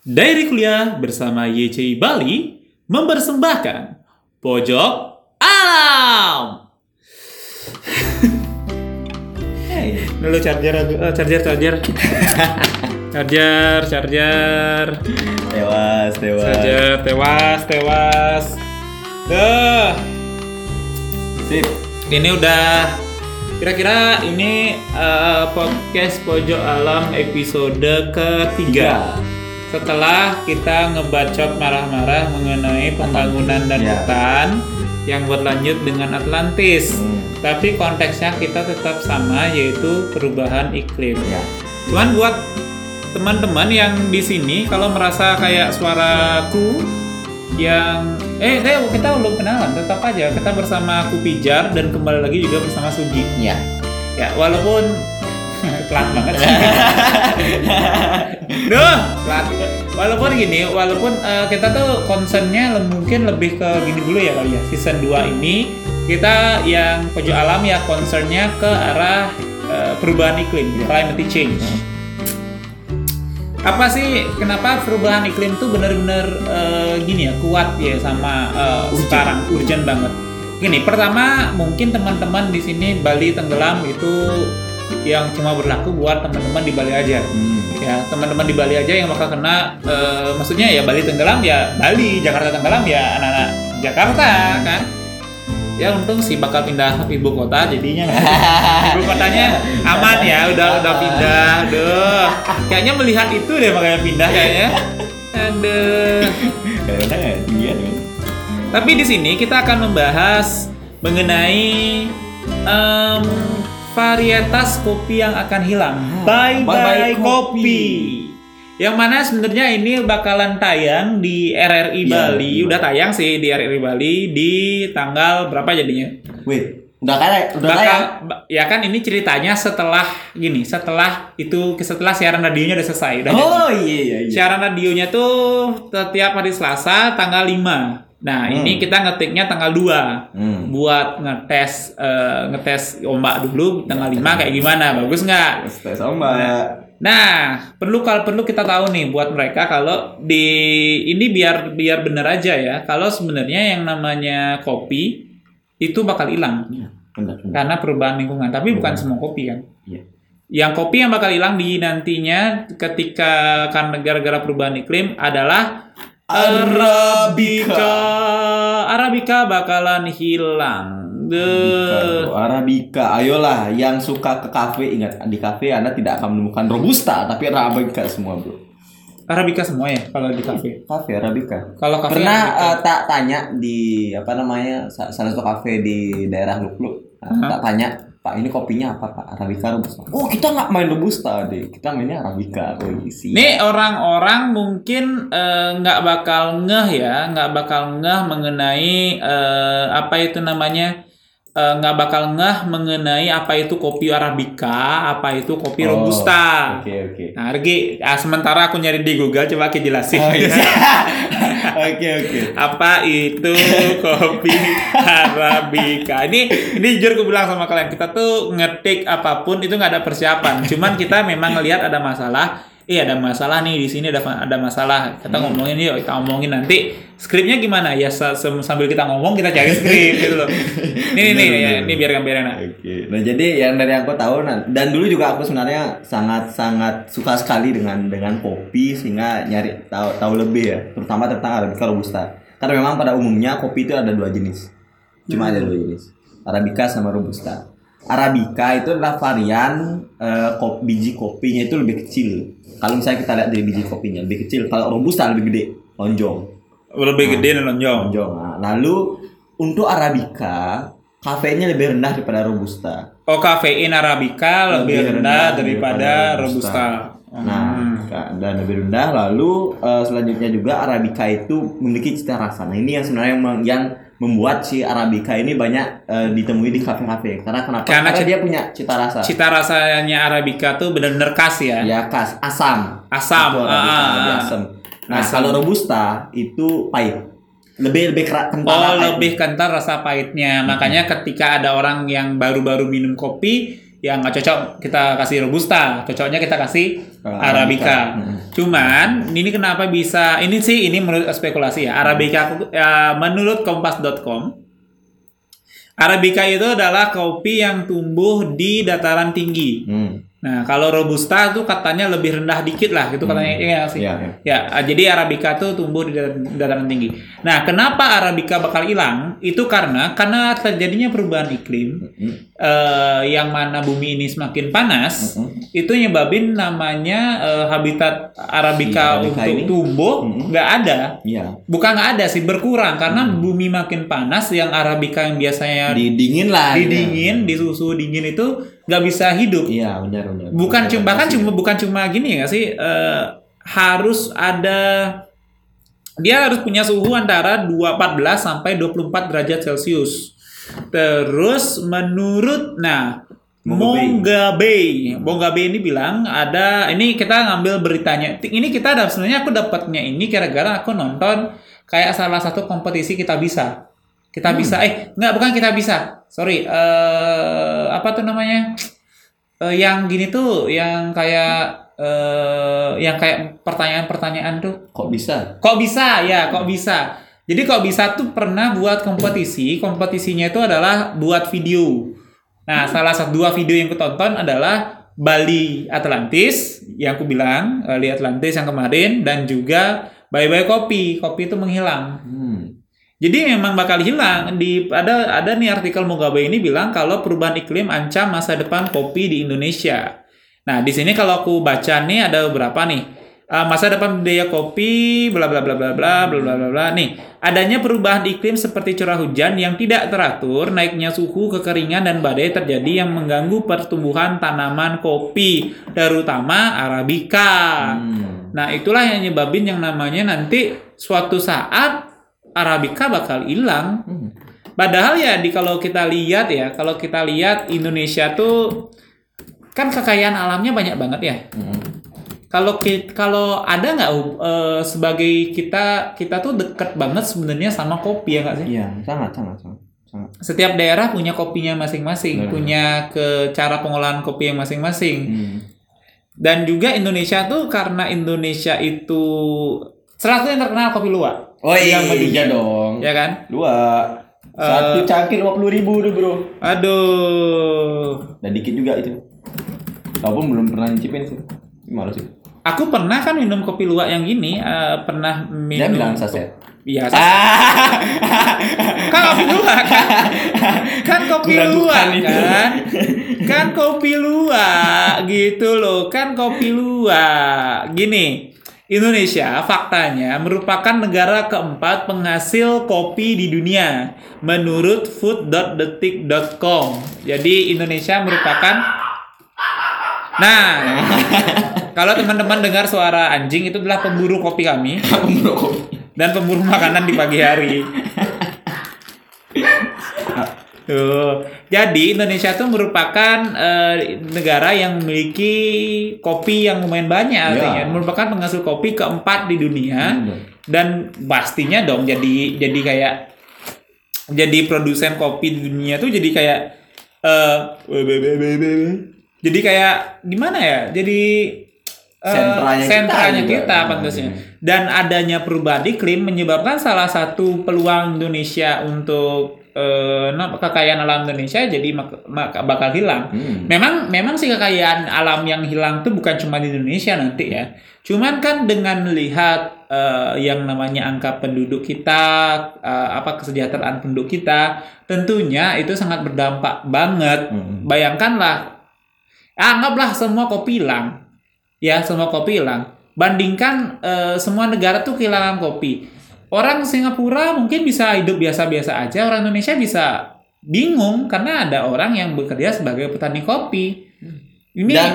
Diary Kuliah bersama YCI Bali mempersembahkan Pojok Alam. Hey. Dulu charger, eh, charger, charger, charger, charger, Tewas, tewas. charger, tewas, tewas. Duh, Sip. ini udah kira-kira ini eh, podcast Pojok Alam episode ketiga. Setelah kita ngebacot marah-marah mengenai pembangunan dan Ya. hutan yang berlanjut dengan Atlantis. Hmm. Tapi konteksnya kita tetap sama yaitu perubahan iklim. Ya. Cuman buat teman-teman yang di sini kalau merasa kayak suaraku yang eh eh kita belum kenalan tetap aja kita bersama aku Pijar dan kembali lagi juga bersama Sugi. Ya. Ya walaupun pelan banget. Duh, pelan. Walaupun gini, walaupun eh, kita tuh concernnya mungkin lebih ke gini dulu ya kali ya. Season 2 ini kita yang pojok alam ya concernnya ke arah eh, perubahan iklim, climate change. Apa sih kenapa perubahan iklim tuh benar-benar eh, gini ya kuat ya sama eh, sekarang urgent banget. Gini, pertama mungkin teman-teman di sini Bali tenggelam itu yang cuma berlaku buat teman-teman di Bali aja. Hmm. Ya, teman-teman di Bali aja yang bakal kena eh, maksudnya ya Bali tenggelam ya Bali, Jakarta tenggelam ya anak-anak Jakarta kan. Ya untung sih bakal pindah ke ibu kota jadinya. ibu kotanya aman ya, udah udah pindah. Aduh. Kayaknya melihat itu deh makanya pindah kayaknya. Aduh. Tapi di sini kita akan membahas mengenai em, varietas kopi yang akan hilang. Bye bye, Bye-bye kopi. kopi. Yang mana sebenarnya ini bakalan tayang di RRI Iya, Bali. iya. Udah tayang sih di RRI Bali di tanggal berapa jadinya? Wait, udah kayak udah Bakal ba- ya kan ini ceritanya setelah gini, setelah itu setelah siaran radionya udah selesai, udah jadi. Oh iya iya iya. Siaran radionya tuh setiap hari Selasa tanggal 5. Nah, Hmm. ini kita ngetiknya tanggal 2 Hmm. buat ngetes eh, ngetes ombak dulu tanggal 5 kayak gimana bagus nggak Tes ombak. nah perlu kalau perlu kita tahu nih buat mereka kalau di ini biar biar bener aja ya kalau sebenarnya yang namanya kopi itu bakal hilang Benar, benar. karena perubahan lingkungan tapi bukan semua kopi kan Iya. yang kopi yang bakal hilang di nantinya ketika karena gara-gara perubahan iklim adalah Arabica. Arabica bakalan hilang. Arabica, Arabica. Ayolah, yang suka ke kafe ingat di kafe Anda tidak akan menemukan robusta, tapi Arabica semua, Bro. Arabica semua ya kalau di kafe. Kafe Arabica. Kalau kafe Pernah Arabica. eh, tak tanya di apa namanya sa- salah satu kafe di daerah Lukluk. Hah? tak tanya, Pak ini kopinya apa Pak? Arabica robusta. Oh kita nggak main robusta deh, kita mainnya Arabica. Oh, isi. Nih orang-orang mungkin eh, nggak bakal ngeh ya, nggak bakal ngeh mengenai eh, apa itu namanya, eh, nggak bakal ngeh mengenai apa itu kopi arabica, apa itu kopi Oh, robusta. Oke oke. Nah, Regi, ah, sementara aku nyari di Google, coba aku jelasin. Oh, iya. Oke oke. apa itu kopi arabica ini ini jujur aku bilang sama kalian kita tuh ngetik apa pun itu nggak ada persiapan cuman kita memang ngelihat ada masalah iya ada masalah nih di sini ada ada masalah kita Hmm. ngomongin yuk kita ngomongin nanti skripnya gimana ya sambil kita ngomong kita cari skrip gitu loh ini nih ya, ini biar biar enak Oke. Nah jadi yang dari aku tahu nah, dan dulu juga aku sebenarnya sangat sangat suka sekali dengan dengan kopi sehingga nyari tahu tahu lebih ya terutama tentang arabica robusta. Karena memang pada umumnya kopi itu ada dua jenis. Cuma ada dua jenis. Arabica sama robusta. Arabica itu adalah varian eh, kop- biji kopinya itu lebih kecil. Kalau misalnya kita lihat dari biji kopinya lebih kecil. Kalau robusta lebih gede, lonjong. lebih gede dan lonjong Lonjong. Nah, lalu untuk arabica kafeinnya lebih rendah daripada robusta. oh kafein arabica lebih, Lebih rendah, rendah daripada, daripada robusta, robusta. Nah, Hmm. dan lebih rendah. Lalu eh, selanjutnya juga arabica itu memiliki cita rasa. Nah, ini yang sebenarnya mem- yang membuat si arabica ini banyak eh, ditemui di kafe-kafe. Karena kenapa? Karena Karena, dia punya cita rasa. cita rasanya arabica tuh benar-benar khas ya ya khas asam. Asam, Itu arabica, ah, ah, asam. Nah, Asam. kalau robusta itu pahit. Lebih lebih kental. Oh pahit. lebih kental rasa pahitnya. Makanya ketika ada orang yang baru-baru minum kopi yang nggak cocok kita kasih robusta, cocoknya kita kasih arabica. Arabica. Hmm. Cuman ini kenapa bisa ini sih ini menurut spekulasi ya. Arabica ya, menurut kompas.com Arabica itu adalah kopi yang tumbuh di dataran tinggi. Hmm. Nah, kalau robusta tuh katanya lebih rendah dikit lah, gitu katanya iya sih. Iya, iya. Ya, ah, jadi arabica tuh tumbuh di dat- dataran tinggi. Nah, kenapa arabica bakal hilang? Itu karena karena terjadinya perubahan iklim Hmm. eh, yang mana bumi ini semakin panas, Hmm. itu nyebabin namanya eh, habitat arabica Si Arabica untuk ini? tumbuh Hmm. nggak ada. Iya. Bukan nggak ada sih, berkurang karena bumi makin panas yang arabica yang biasanya Di dingin lah. di gitu. dingin, di suhu dingin itu nggak bisa hidup Iya, benar benar. bukan cuma bahkan cuma bukan cuma gini ya sih eh, harus ada dia harus punya suhu antara 214 sampai 24 derajat Celcius. Terus menurut nah Mongabe. Mongabe, Mongabe ini bilang ada ini kita ngambil beritanya. Ini kita ada sebenarnya aku dapatnya ini gara-gara aku nonton kayak salah satu kompetisi kita bisa. Kita bisa eh nggak bukan kita bisa. Sorry, eh apa tuh namanya? Eh, yang gini tuh yang kayak eh yang kayak pertanyaan-pertanyaan tuh kok bisa? Kok bisa? Ya, kok bisa? Jadi kok bisa tuh pernah buat kompetisi. Kompetisinya itu adalah buat video. Nah, salah satu dua video yang kutonton adalah Bali Atlantis yang aku bilang, Bali Atlantis yang kemarin dan juga Bye Bye Kopi. Kopi itu menghilang. Hmm. Jadi memang bakal hilang. Di ada ada nih artikel Mugabe ini bilang kalau perubahan iklim ancam masa depan kopi di Indonesia. Nah, di sini kalau aku baca nih ada beberapa nih. Uh, masa depan budaya kopi, bla bla bla bla bla bla bla bla bla. Nih, adanya perubahan iklim seperti curah hujan yang tidak teratur, naiknya suhu, kekeringan dan badai terjadi yang mengganggu pertumbuhan tanaman kopi, terutama arabica. Hmm. Nah, itulah yang nyebabin yang namanya nanti suatu saat Arabica bakal hilang. Hmm. Padahal ya di kalau kita lihat ya, kalau kita lihat Indonesia tuh kan kekayaan alamnya banyak banget ya. Hmm. Kalau kalau ada nggak eh, sebagai kita kita tuh deket banget sebenarnya sama kopi ya nggak sih? Iya, sangat sangat sangat. sangat. Setiap daerah punya kopinya masing-masing, Benar. punya ke cara pengolahan kopi yang masing-masing. Hmm. Dan juga Indonesia tuh karena Indonesia itu salah satu yang terkenal kopi luwak. Oh iya, Yang mendunia. iya dong. Ya kan? Dua. Satu cangkir lima puluh ribu tuh bro. Aduh. Dan dikit juga itu. Walaupun belum pernah nyicipin sih. Malu sih. Aku pernah kan minum kopi luwak yang gini, eh, pernah minum. Dia bilang saset. Iya, kan kopi luwak kan? Kan kopi luwak kan? Kan kopi luwak gitu loh, kan kopi luwak. Gini, Indonesia faktanya merupakan negara keempat penghasil kopi di dunia menurut food.detik.com. Jadi Indonesia merupakan Nah, kalau teman-teman dengar suara anjing itu adalah pemburu kopi kami Bro kopi. dan pemburu makanan di pagi hari. Tuh. Jadi Indonesia itu merupakan eh, negara yang memiliki kopi yang lumayan banyak artinya. Ya. Merupakan penghasil kopi keempat di dunia Hmm. dan pastinya dong jadi jadi kayak jadi produsen kopi di dunia tuh jadi kayak eh jadi kayak gimana ya? Jadi eh, Sentranya kita sentranya juga. kita, Hmm. pantasnya. Dan adanya perubahan iklim menyebabkan salah satu peluang Indonesia untuk eh, kekayaan alam Indonesia jadi mak- mak- bakal hilang. Hmm. Memang memang sih kekayaan alam yang hilang tuh bukan cuma di Indonesia nanti ya. Cuman kan dengan melihat eh, yang namanya angka penduduk kita, eh, apa kesejahteraan penduduk kita, tentunya itu sangat berdampak banget. Hmm. Bayangkanlah, anggaplah semua kopi hilang, ya semua kopi hilang. Bandingkan eh, semua negara tuh kehilangan kopi. Orang Singapura mungkin bisa hidup biasa-biasa aja, orang Indonesia bisa bingung karena ada orang yang bekerja sebagai petani kopi. Ini Dan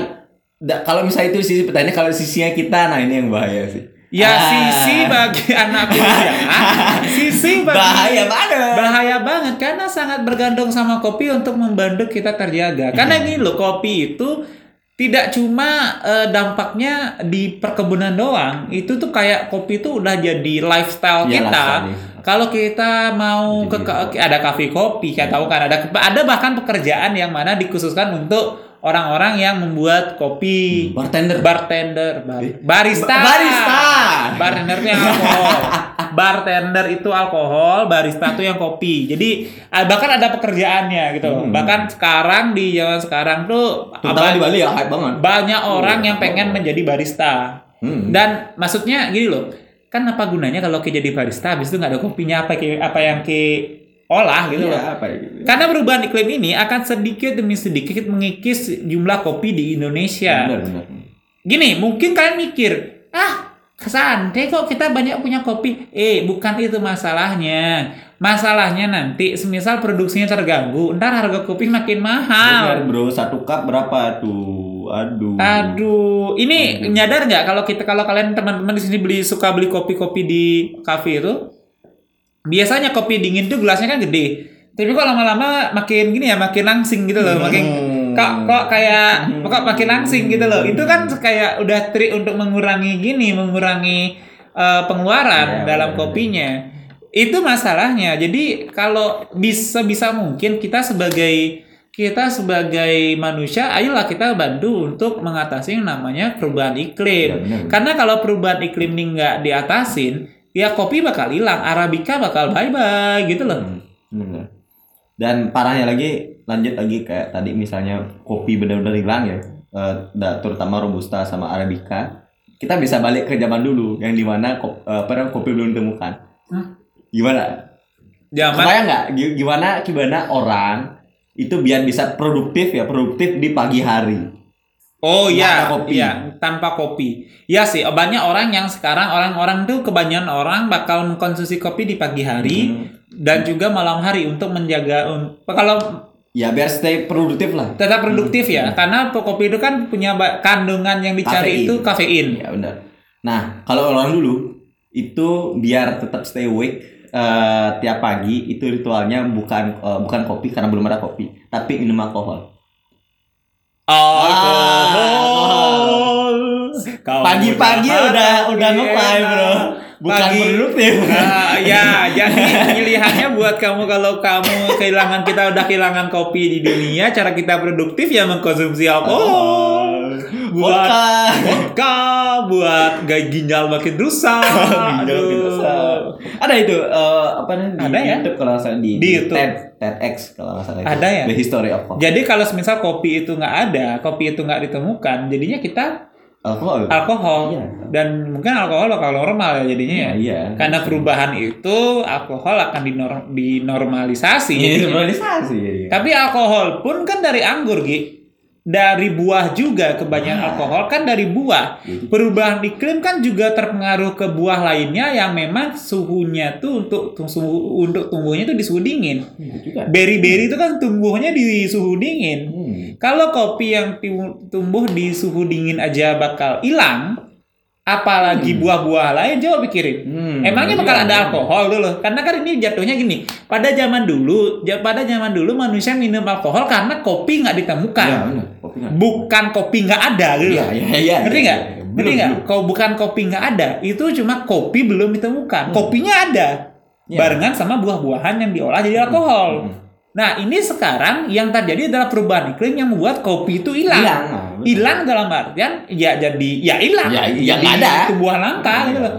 da- kalau misalnya itu sisi petani, kalau sisinya kita, nah ini yang bahaya sih. ya Ah. sisi bagi anak kuliah, sisi bagi bahaya banget. bahaya banget karena sangat bergantung sama kopi untuk membantu kita terjaga. Karena gini loh, kopi itu tidak cuma eh, dampaknya di perkebunan doang, itu tuh kayak kopi itu udah jadi lifestyle Iya, kita. lifestyle, iya. Kalau kita mau ke, Jadi- ke- ada kafe kopi, kayak tahu kan ada ada bahkan pekerjaan yang mana dikhususkan untuk orang-orang yang membuat kopi. Bartender. Bartender, bar- barista. Ba- barista. Bartender itu yang alkohol. Bartender itu alkohol, barista itu yang kopi. Jadi ah, bahkan ada pekerjaannya gitu. Hmm. Bahkan sekarang di zaman sekarang tuh apa- di Bali ya hype banget. banyak orang yang Oh. pengen menjadi barista. Hmm. Dan maksudnya gini loh, kan apa gunanya kalau kita jadi barista habis itu nggak ada kopinya apa ki- apa yang ki olah gitu loh. Iya, apa ya gitu. Karena perubahan iklim ini akan sedikit demi sedikit mengikis jumlah kopi di Indonesia. Benar, benar. Gini, mungkin kalian mikir, ah santai kok kita banyak punya kopi. Eh, bukan itu masalahnya. Masalahnya nanti, semisal produksinya terganggu, ntar harga kopi makin mahal. Benar, bro, satu cup berapa tuh? Aduh. Aduh, ini nyadar nggak kalau kita kalau kalian teman-teman di sini beli suka beli kopi-kopi di kafe itu, biasanya kopi dingin tuh gelasnya kan gede. Tapi kok lama-lama makin gini ya, makin langsing gitu loh, makin Hmm. Kok kok kayak kok makin langsing gitu loh. Itu kan kayak udah trik untuk mengurangi gini, mengurangi eh, pengeluaran Iya, dalam benar, kopinya. Itu masalahnya. Jadi kalau bisa bisa mungkin kita sebagai kita sebagai manusia, ayolah kita bantu untuk mengatasi yang namanya perubahan iklim. Benar. Karena kalau perubahan iklim ini nggak diatasin, ya kopi bakal hilang, arabica bakal bye bye gitu loh. Hmm. Dan parahnya lagi lanjut lagi kayak tadi misalnya kopi benar-benar hilang ya, eh, da- terutama robusta sama arabica. Kita bisa balik ke zaman dulu yang di mana ko- eh, apa namanya, kopi belum ditemukan. Hah? Gimana? Zaman Kebayang nggak? Gi- Gimana gimana orang itu biar bisa produktif ya produktif di pagi hari. Oh iya, kopi. iya, tanpa kopi. Ya sih, banyak orang yang sekarang orang-orang tuh kebanyakan orang bakal mengkonsumsi kopi di pagi hari Hmm. Dan juga malam hari untuk menjaga kalau Ya biar stay produktif lah. tetap produktif ya, karena kopi itu kan punya kandungan yang Kafein. dicari itu kafein. Ya benar. Nah kalau orang dulu itu biar tetap stay awake eh, tiap pagi itu ritualnya bukan eh, bukan kopi karena belum ada kopi, tapi minum alkohol. Alkohol. Kau Pagi-pagi udah udah ngeplay enak. bro, bukan Pagi- produktif. Ah, ya, jadi pilihannya buat kamu kalau kamu kehilangan kita udah kehilangan kopi di dunia, cara kita produktif ya mengkonsumsi alkohol. Buat Vodka. buat gaya ginjal makin rusak. Ginjal. Ada itu eh, apa namanya di Ada ya? YouTube kalau salah di, Di YouTube. TED TEDx kalau nggak salah itu. Ada ya? The History of Coffee. Jadi kalau misal kopi itu nggak ada, kopi itu nggak ditemukan, jadinya kita Alkohol. alkohol Iya. dan mungkin alkohol bakal normal ya jadinya ya. Iya. Karena perubahan itu alkohol akan dinor- dinormalisasi. Iya, normalisasi. Iya. Tapi alkohol pun kan dari anggur, Gi. Dari buah juga kebanyakan Ah. alkohol kan dari buah. Iya. Perubahan iklim kan juga terpengaruh ke buah lainnya yang memang suhunya tuh untuk suhu untuk tumbuhnya tuh di suhu dingin. Itu juga. Berry-berry itu kan tumbuhnya di suhu dingin. Hmm. Kalau kopi yang tumbuh di suhu dingin aja bakal hilang, apalagi buah-buah lain coba pikirin. Hmm, Emangnya iya, bakal ada iya. alkohol dulu? Karena kan ini jatuhnya gini. Pada zaman dulu, pada zaman dulu manusia minum alkohol karena kopi nggak ditemukan. Benar. Kopi nggak. Bukan kopi nggak ada gitu. Iya, loh. iya, iya. Ngerti iya, nggak? iya. Ngerti Belum, nggak? belum. Kalau bukan kopi nggak ada, itu cuma kopi belum ditemukan. Kopinya ada, Iya. barengan sama buah-buahan yang diolah jadi alkohol. Hmm. Nah, ini sekarang yang terjadi adalah perubahan iklim yang membuat kopi itu hilang. Hilang, betul. Hilang dalam artian ya jadi ya hilang. Ya, ya nggak ada. Tumbuhan langka gitu loh.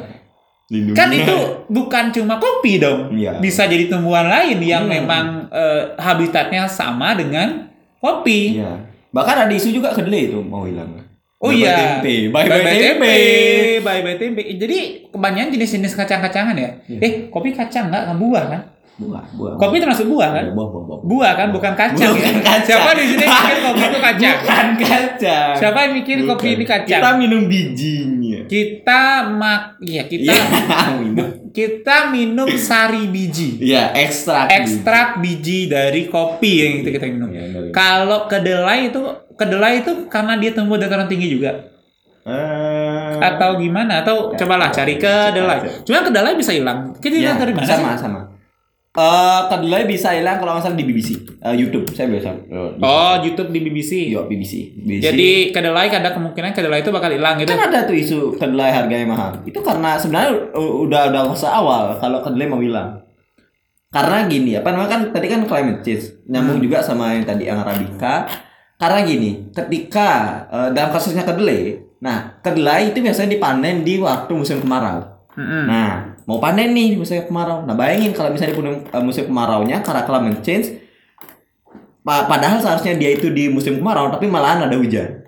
Lindungi. Kan itu bukan cuma kopi dong. Iya. Bisa jadi tumbuhan lain yang Hmm. memang eh, habitatnya sama dengan kopi. Iya. Bahkan ada isu juga kedelai itu mau hilang. Oh iya. tempe. Bye bye tempe. Bye bye tempe. Jadi kebanyakan jenis-jenis kacang-kacangan ya. Iya. Eh, kopi kacang nggak buah kan? Buah, buah. Kopi termasuk buah kan? Buah, buah, buah. Buah kan, bukan kacang. Bukan ya? kacang. Siapa di sini mikir kopi itu kacang? Bukan kacang. Siapa yang mikir kopi Bukan. ini kacang? Kita minum bijinya. Kita mak, iya kita Iya, minum. kita minum sari biji, Iya, ekstrak. ekstrak biji dari kopi yang itu kita minum. Iya, dari- Kalau kedelai itu kedelai itu karena dia tumbuh dataran tinggi juga Eh, atau gimana atau Ya, cobalah ya, cari ya, kedelai. ya. Cuma kedelai bisa hilang. Kita Iya, dari mana sama, sih? sama. Eh, kedelai bisa hilang kalau nggak salah di BBC, Eh, YouTube. Saya biasa. di- Oh, YouTube di BBC. Iya, BBC. BBC. Jadi kedelai ada kemungkinan kedelai itu bakal hilang gitu. kan ada tuh isu kedelai harganya mahal. Itu karena sebenarnya udah udah fase awal kalau kedelai mau hilang. Karena gini, apa namanya kan tadi kan climate change nyambung juga sama yang tadi yang arabica. karena gini, ketika eh, dalam kasusnya kedelai, nah kedelai itu biasanya dipanen di waktu musim kemarau. Mm-mm. Nah, mau panen nih di musim kemarau. Nah, bayangin kalau misalnya di musim, eh, kemaraunya karena climate change, pa- padahal seharusnya dia itu di musim kemarau, tapi malahan ada hujan.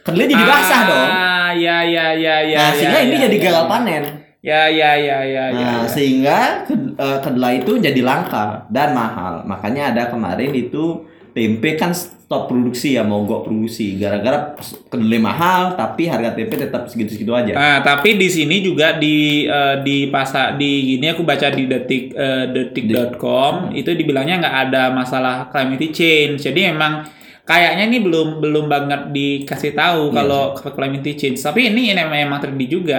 Kedelai jadi basah dong. Ah, ya ya ya ya. Nah, ya, sehingga ini ya, jadi ya. gagal panen. Ya ya ya ya ya. Nah, ya. sehingga ke- eh, kedelai itu jadi langka dan mahal. Makanya ada kemarin itu tempe kan stop produksi ya, mogok produksi gara-gara kedelai mahal tapi harga tempe tetap segitu-segitu aja. Nah, tapi di sini juga di eh, di pasar di gini aku baca di detik eh, detik.com itu dibilangnya nggak ada masalah climate change. Jadi memang kayaknya ini belum belum banget dikasih tahu Iya kalau climate change. Tapi ini memang memang terjadi juga.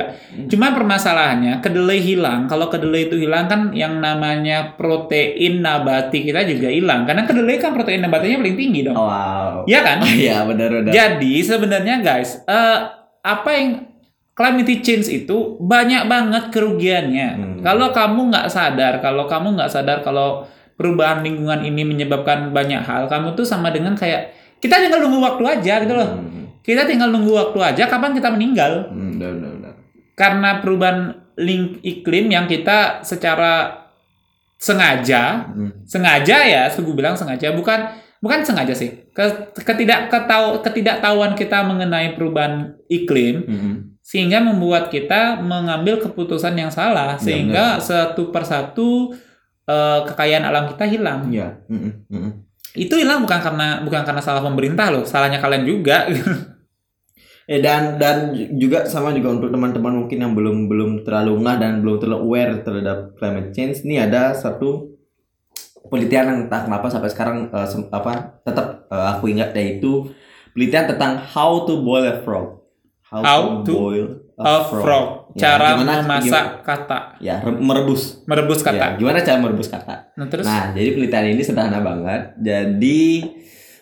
Cuma permasalahannya kedelai hilang. Kalau kedelai itu hilang kan yang namanya protein nabati kita juga hilang. Karena kedelai kan protein nabatinya paling tinggi dong. Wow. Iya kan? Iya benar-benar. Jadi sebenarnya guys, eh, apa yang climate change itu banyak banget kerugiannya. Hmm. Kalau kamu nggak sadar, kalau kamu nggak sadar kalau perubahan lingkungan ini menyebabkan banyak hal, kamu tuh sama dengan kayak kita tinggal nunggu waktu aja gitu loh. Hmm, Kita tinggal nunggu waktu aja kapan kita meninggal. hmm, benar, benar, benar. Karena perubahan ling iklim yang kita secara sengaja Hmm. sengaja ya, aku bilang sengaja bukan bukan sengaja sih. Ke- Ketidak ketau, ketidaktahuan kita mengenai perubahan iklim Hmm. sehingga membuat kita mengambil keputusan yang salah Ya, sehingga satu persatu eh, kekayaan alam kita hilang. Iya. Itu hilang bukan karena bukan karena salah pemerintah loh, salahnya kalian juga. Eh dan dan juga sama juga untuk teman-teman mungkin yang belum belum terlalu ngah dan belum terlalu aware terhadap climate change ini ada satu penelitian yang entah kenapa sampai sekarang sem- apa tetap eh, aku ingat yaitu penelitian tentang how to boil a frog. How to boil A frog, Ya, cara gimana- memasak kata, Ya, re- merebus. merebus Ya, kata. gimana cara merebus kata? Nah, terus Nah, jadi penelitian ini sederhana banget. Jadi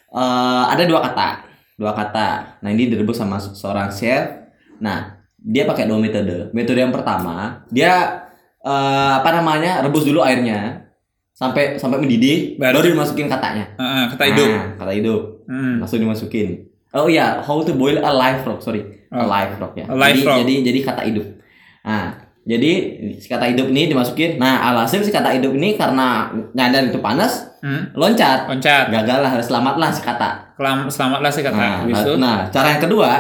eh, ada dua kata, dua kata. Nah, ini direbus sama se- seorang chef. Nah, dia pakai dua metode. Metode yang pertama, dia eh, apa namanya rebus dulu airnya sampai sampai mendidih, Baru- baru, dimasukin katanya. Heeh, kata hidup. Nah, kata hidup, Hmm. langsung dimasukin. Oh iya, how to boil a live frog, sorry, a Oh. live frog ya. A live jadi, frog. jadi jadi kata hidup. Nah, jadi si kata hidup ini dimasukin. Nah, alhasil si kata hidup ini karena nyadar itu panas, Hmm. loncat Loncat. gagal lah selamatlah si kata Kelam, selamatlah sih kata. nah, itu nah cara yang kedua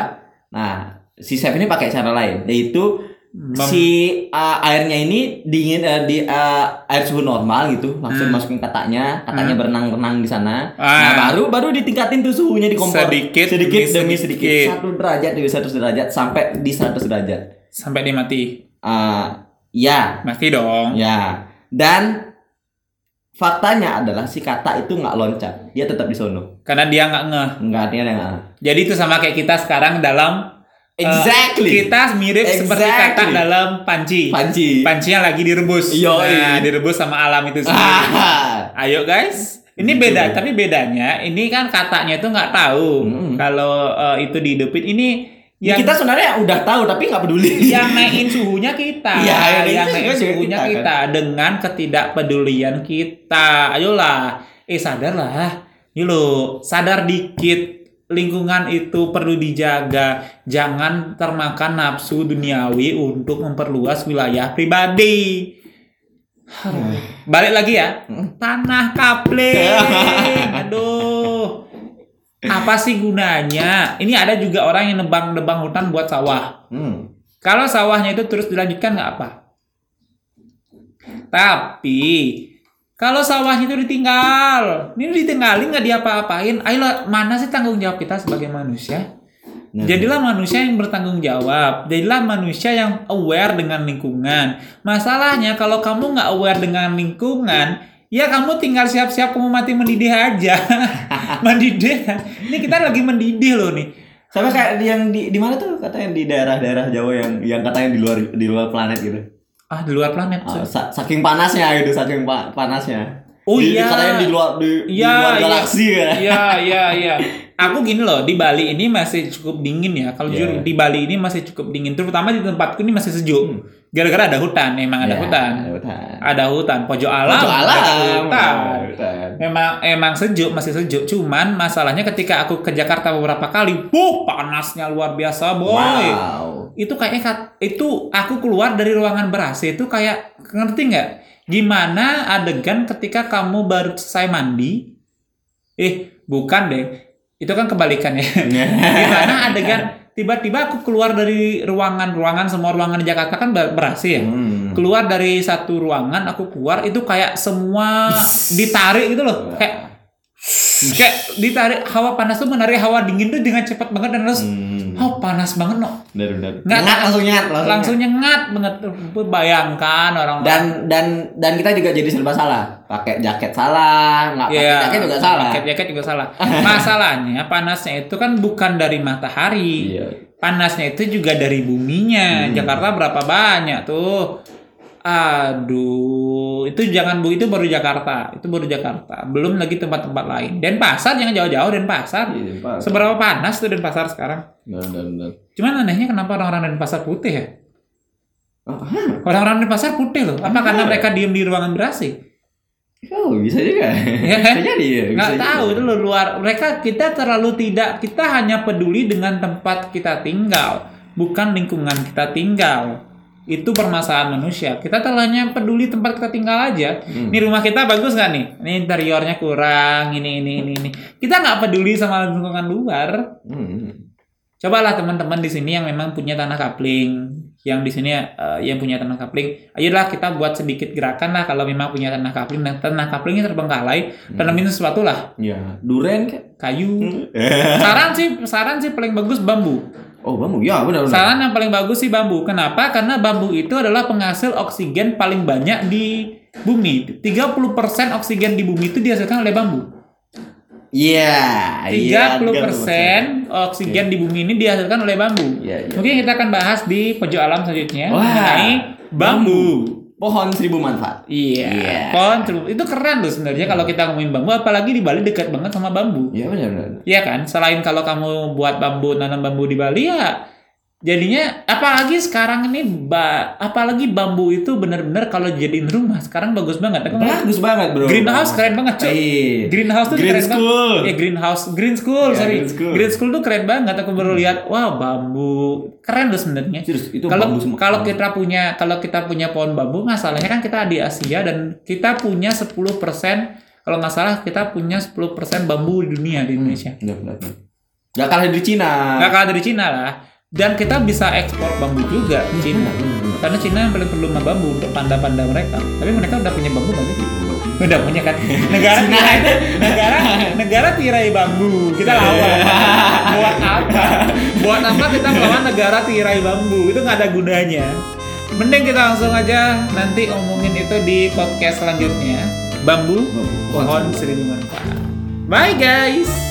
nah si chef ini pakai cara lain yaitu mem- si uh, airnya ini dingin uh, di uh, air suhu normal gitu langsung Hmm. masukin katanya katanya Hmm. berenang-renang di sana Ah. nah baru baru ditingkatin tuh suhunya di kompor Sedikit sedikit demi demi sedikit. sedikit. satu derajat demi satu derajat sampai di 100 derajat sampai dia mati. uh, ya Mati dong. ya dan faktanya adalah si kata itu nggak loncat dia tetap di sono Karena dia nggak ngeh. nggak dia nggak Jadi itu sama kayak kita sekarang dalam eh, Exactly. kita mirip seperti kata Exactly. dalam panci. Panci. Panci yang lagi direbus. Yoi. Nah, direbus sama alam itu sendiri. Ah. Ayo guys. Ini Gitu. beda, tapi bedanya ini kan katanya itu nggak tahu Mm. kalau eh, itu dihidupin. Ini Ya, yang kita sebenarnya udah tahu tapi nggak peduli. yang naikin suhunya kita, Iya, yang yang naikin suhunya kita, kita, kan? dengan ketidakpedulian kita. Ayolah, eh sadarlah, yuk lo sadar dikit. Lingkungan itu perlu dijaga, jangan termakan nafsu duniawi untuk memperluas wilayah pribadi. Balik lagi ya, tanah kapling. Aduh, apa sih gunanya? Ini ada juga orang yang nebang-nebang hutan buat sawah. Hmm. Kalau sawahnya itu terus dilanjutkan nggak apa. Tapi kalau sawahnya itu ditinggal, ini ditinggalin nggak diapa-apain. Ayolah, mana sih tanggung jawab kita sebagai manusia? Nah, Jadilah manusia yang bertanggung jawab. Jadilah manusia yang aware dengan lingkungan. Masalahnya kalau kamu nggak aware dengan lingkungan, ya kamu tinggal siap-siap kamu mati mendidih aja. mendidih. Ini kita lagi mendidih loh nih. Sama kayak yang di di mana tuh katanya di daerah-daerah Jawa yang yang katanya di luar di luar planet gitu. Ah, di luar planet. Sa- saking panasnya gitu, saking pa- panasnya. Oh Di- iya. Katanya di luar di, di Iya, luar iya. galaksi ya. Iya, iya, iya. aku gini loh di Bali ini masih cukup dingin ya kalau jujur di Bali ini masih cukup dingin terutama di tempatku ini masih sejuk gara-gara ada hutan emang ada Ya, hutan ada hutan. ada hutan pojok alam Pojok alam. ada hutan Ada hutan. Emang emang sejuk masih sejuk cuman masalahnya ketika aku ke Jakarta beberapa kali, buh panasnya luar biasa boy. Wow. Itu kayaknya kat- itu aku keluar dari ruangan ber AC itu kayak ngerti nggak? Gimana adegan ketika kamu baru selesai mandi? Eh bukan deh, itu kan kebalikannya. Gimana adegan tiba-tiba aku keluar dari ruangan ruangan semua ruangan di Jakarta kan ber ber AC ya Hmm. keluar dari satu ruangan aku keluar itu kayak semua ditarik gitu loh kayak kayak ditarik hawa panas tuh menarik hawa dingin tuh dengan cepat banget dan terus Hmm. oh panas banget no Benar benar. Nggak- Nyengat, langsung nyengat langsung nyengat banget. Bayangkan orang dan dan dan kita juga jadi serba salah. Pakai jaket salah nggak pakai Iya, jaket juga salah. jaket jaket juga salah. Masalahnya panasnya itu kan bukan dari matahari. Iya. Panasnya itu juga dari buminya. Hmm. Jakarta berapa banyak tuh aduh itu jangan bu itu baru Jakarta itu baru Jakarta belum lagi tempat-tempat lain. Denpasar jangan jauh-jauh Denpasar. Iya, seberapa panas tuh Denpasar sekarang? Benar, benar, cuman anehnya kenapa orang-orang Denpasar putih ya? Orang-orang Denpasar putih loh. Apa karena mereka diem di ruangan berasi Oh, bisa juga. Ya bisa jadi ya. bisa nggak tahu itu loh luar. Mereka kita terlalu tidak kita hanya peduli dengan tempat kita tinggal bukan lingkungan kita tinggal itu permasalahan manusia. Kita terlalu peduli tempat kita tinggal aja. Hmm. ini rumah kita bagus nggak nih? Ini interiornya kurang ini ini ini ini. Kita nggak peduli sama lingkungan luar. Hmm. cobalah teman-teman di sini yang memang punya tanah kapling yang di sini eh, yang punya tanah kapling ayolah kita buat sedikit gerakan lah kalau memang punya tanah kapling. Dan tanah kaplingnya terbengkalai tanamin sesuatu lah. Ya, duren kayu. Saran sih saran sih paling bagus bambu Oh, bambu. Ya, benar benar. saran yang paling bagus sih bambu kenapa karena bambu itu adalah penghasil oksigen paling banyak di bumi 30% oksigen di bumi itu dihasilkan oleh bambu Iya, iya. 30% oksigen di bumi ini dihasilkan oleh bambu Iya, iya. mungkin kita akan bahas di pojok alam selanjutnya Wah, mengenai bambu Pohon seribu manfaat. Iya, Iya. pohon celup. itu keren loh sebenarnya kalau kita ngomongin bambu, apalagi di Bali dekat banget sama bambu. Iya, benar benar. Iya kan? Selain kalau kamu buat bambu nanam bambu di Bali ya jadinya apalagi sekarang ini ba, apalagi bambu itu benar-benar kalau jadiin rumah sekarang bagus banget. Aku Bagus banget, Bro. greenhouse keren banget, cuy. Iya. Greenhouse tuh Green keren school. banget. Ya greenhouse, green school, Ya, sorry. green school. Green school tuh keren banget. Aku baru lihat, wow bambu keren loh sebenarnya. Kalau kalau kita punya kalau kita punya pohon bambu, masalahnya kan kita di Asia dan kita punya 10% kalau nggak salah kita punya 10% bambu di dunia di Indonesia. Benar, benar, benar. Gak kalah dari Cina. Nggak kalah dari Cina lah. Dan kita bisa ekspor bambu juga ke Cina. Karena Cina yang paling perlu sama bambu untuk panda-panda mereka. Tapi mereka udah punya bambu nggak sih? Udah punya kan? Negara tirai, negara negara tirai bambu. Kita lawan. Buat apa? Buat apa kita melawan negara tirai bambu? Itu nggak ada gunanya. Mending kita langsung aja nanti omongin itu di podcast selanjutnya. Bambu, pohon seribu manfaat. Bye guys.